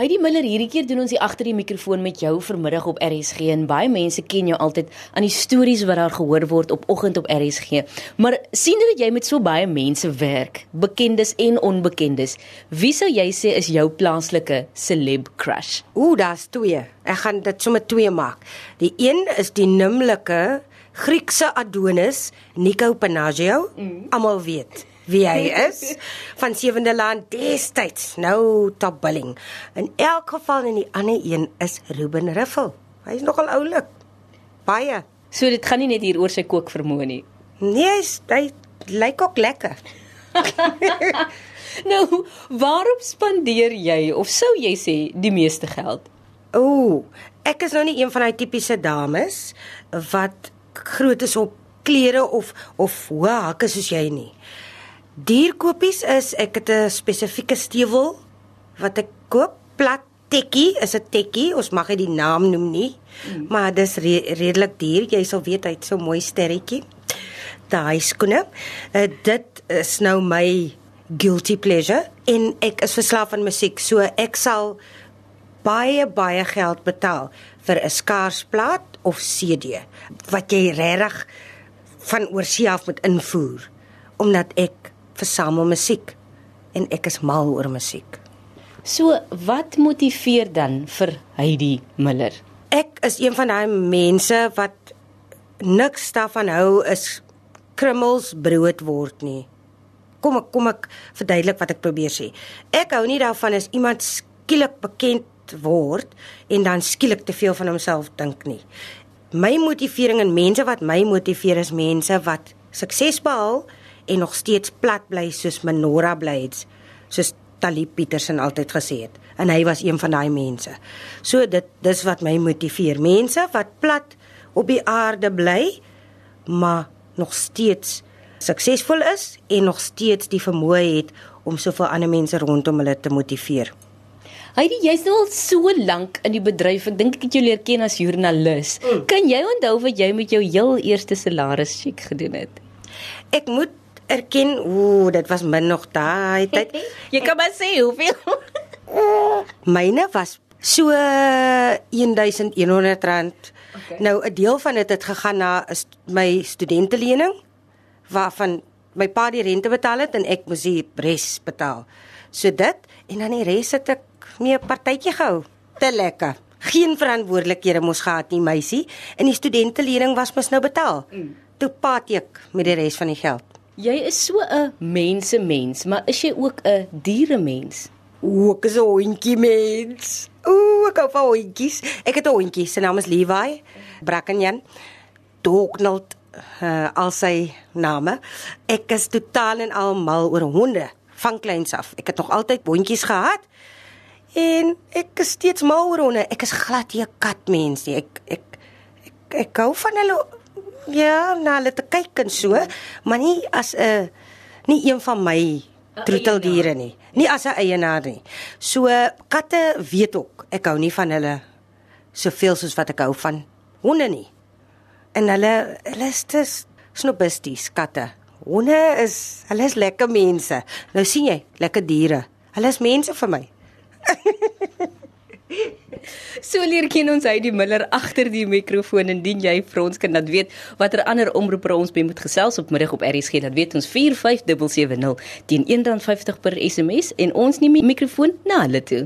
Heidi Miller, hierdie keer doen ons die agter die mikrofoon met jou vanmiddag op RSG en baie mense ken jou altyd aan die stories wat daar gehoor word op oggend op RSG. Maar sien dat jy met so baie mense werk, bekendes en onbekendes, wie sou jy sê is jou plaaslike celeb crush? Ooh, daar's twee. Ek gaan dit sommer twee maak. Die een is die nimmerlike Griekse Adonis, Nico Panagio. Mm. Almal weet wie hy is van Sewende Land destyds nou top billing. In elk geval en die ander een is Ruben Riffel. Hy is nogal oulik. Baie. So dit gaan nie net hier oor sy kook vermoë nie. Nee, hy lyk ook lekker. nou, waarop spandeer jy of sou jy sê die meeste geld? Ooh, ek is nou nie een van daai tipiese dames wat groot is op klere of of hoë hakke soos jy nie. Dierkopies is ek het 'n spesifieke stewel wat ek koop, plat tekkie, is 'n tekkie, ons mag dit die naam noem nie, mm. maar dis re redelik duur. Jy sal weet hy't so mooi sterretjie. Daai skoene, uh, dit is nou my guilty pleasure en ek is verslaaf aan musiek, so ek sal baie baie geld betaal vir 'n skaarsplaat of CD wat jy regtig van oorsee af moet invoer omdat ek versamel musiek en ek is mal oor musiek. So, wat motiveer dan vir Heidi Miller? Ek is een van daai mense wat niks daarvan hou is krummels brood word nie. Kom ek kom ek verduidelik wat ek probeer sê. Ek hou nie daarvan as iemand skielik bekend word en dan skielik te veel van homself dink nie. My motivering en mense wat my motiveer is mense wat sukses behaal en nog steeds plat bly soos Menora bly het soos Talib Petersen altyd gesê het en hy was een van daai mense. So dit dis wat my motiveer. Mense wat plat op die aarde bly maar nog steeds suksesvol is en nog steeds die vermoë het om soveel ander mense rondom hulle te motiveer. Heidi, jy's nou al so lank in die bedryf. Ek dink ek het jou leer ken as joernalis. Mm. Kan jy onthou wat jy met jou heel eerste salaris chic gedoen het? Ek moet erken, ooh, dit was min nog daai tyd. Jy kan maar sê hoeveel. Myne was so 1100 rand. Okay. Nou 'n deel van dit het, het gegaan na my studentelening waarvan my pa die rente betaal het en ek moes die res betaal. So dit en dan die res het ek mee 'n partytjie gehou. Te lekker. Geen verantwoordelikhede mos gehad nie, meisie. En die studentelening was mos nou betaal. Mm. Toe paat ek met die res van die geld. Jy is so 'n mensemens, maar is jy ook 'n dieremens? O, ek is 'n hondjie mens. O, ek hou van hondjies. Ek het 'n hondjie, sy naam is Levi Brackenjan. Dognald uh, al sy name. Ek is totaal en al mal oor honde van kleins af. Ek het nog altyd hondjies gehad. En ek is steeds mal oor honde. Ek is glad nie 'n katmens nie. Ek ek ek, ek hou van hulle Ja, na hulle te kyk en so, maar nie as 'n nie een van my troeteldiere nie. Nie as 'n eienaar nie. So katte weet ook, ek hou nie van hulle soveel soos wat ek hou van honde nie. En hulle hulle is te snobisties katte. Honde is hulle is lekker mense. Nou sien jy, lekker diere. Hulle is mense vir my. So leer ken ons hy die Miller agter die mikrofoon indien jy vir ons kan dat weet watter ander omroepe ons by moet gesels op middag op RSG dat weet ons 45770 teen R1.50 per SMS en ons neem die mikrofoon na hulle toe.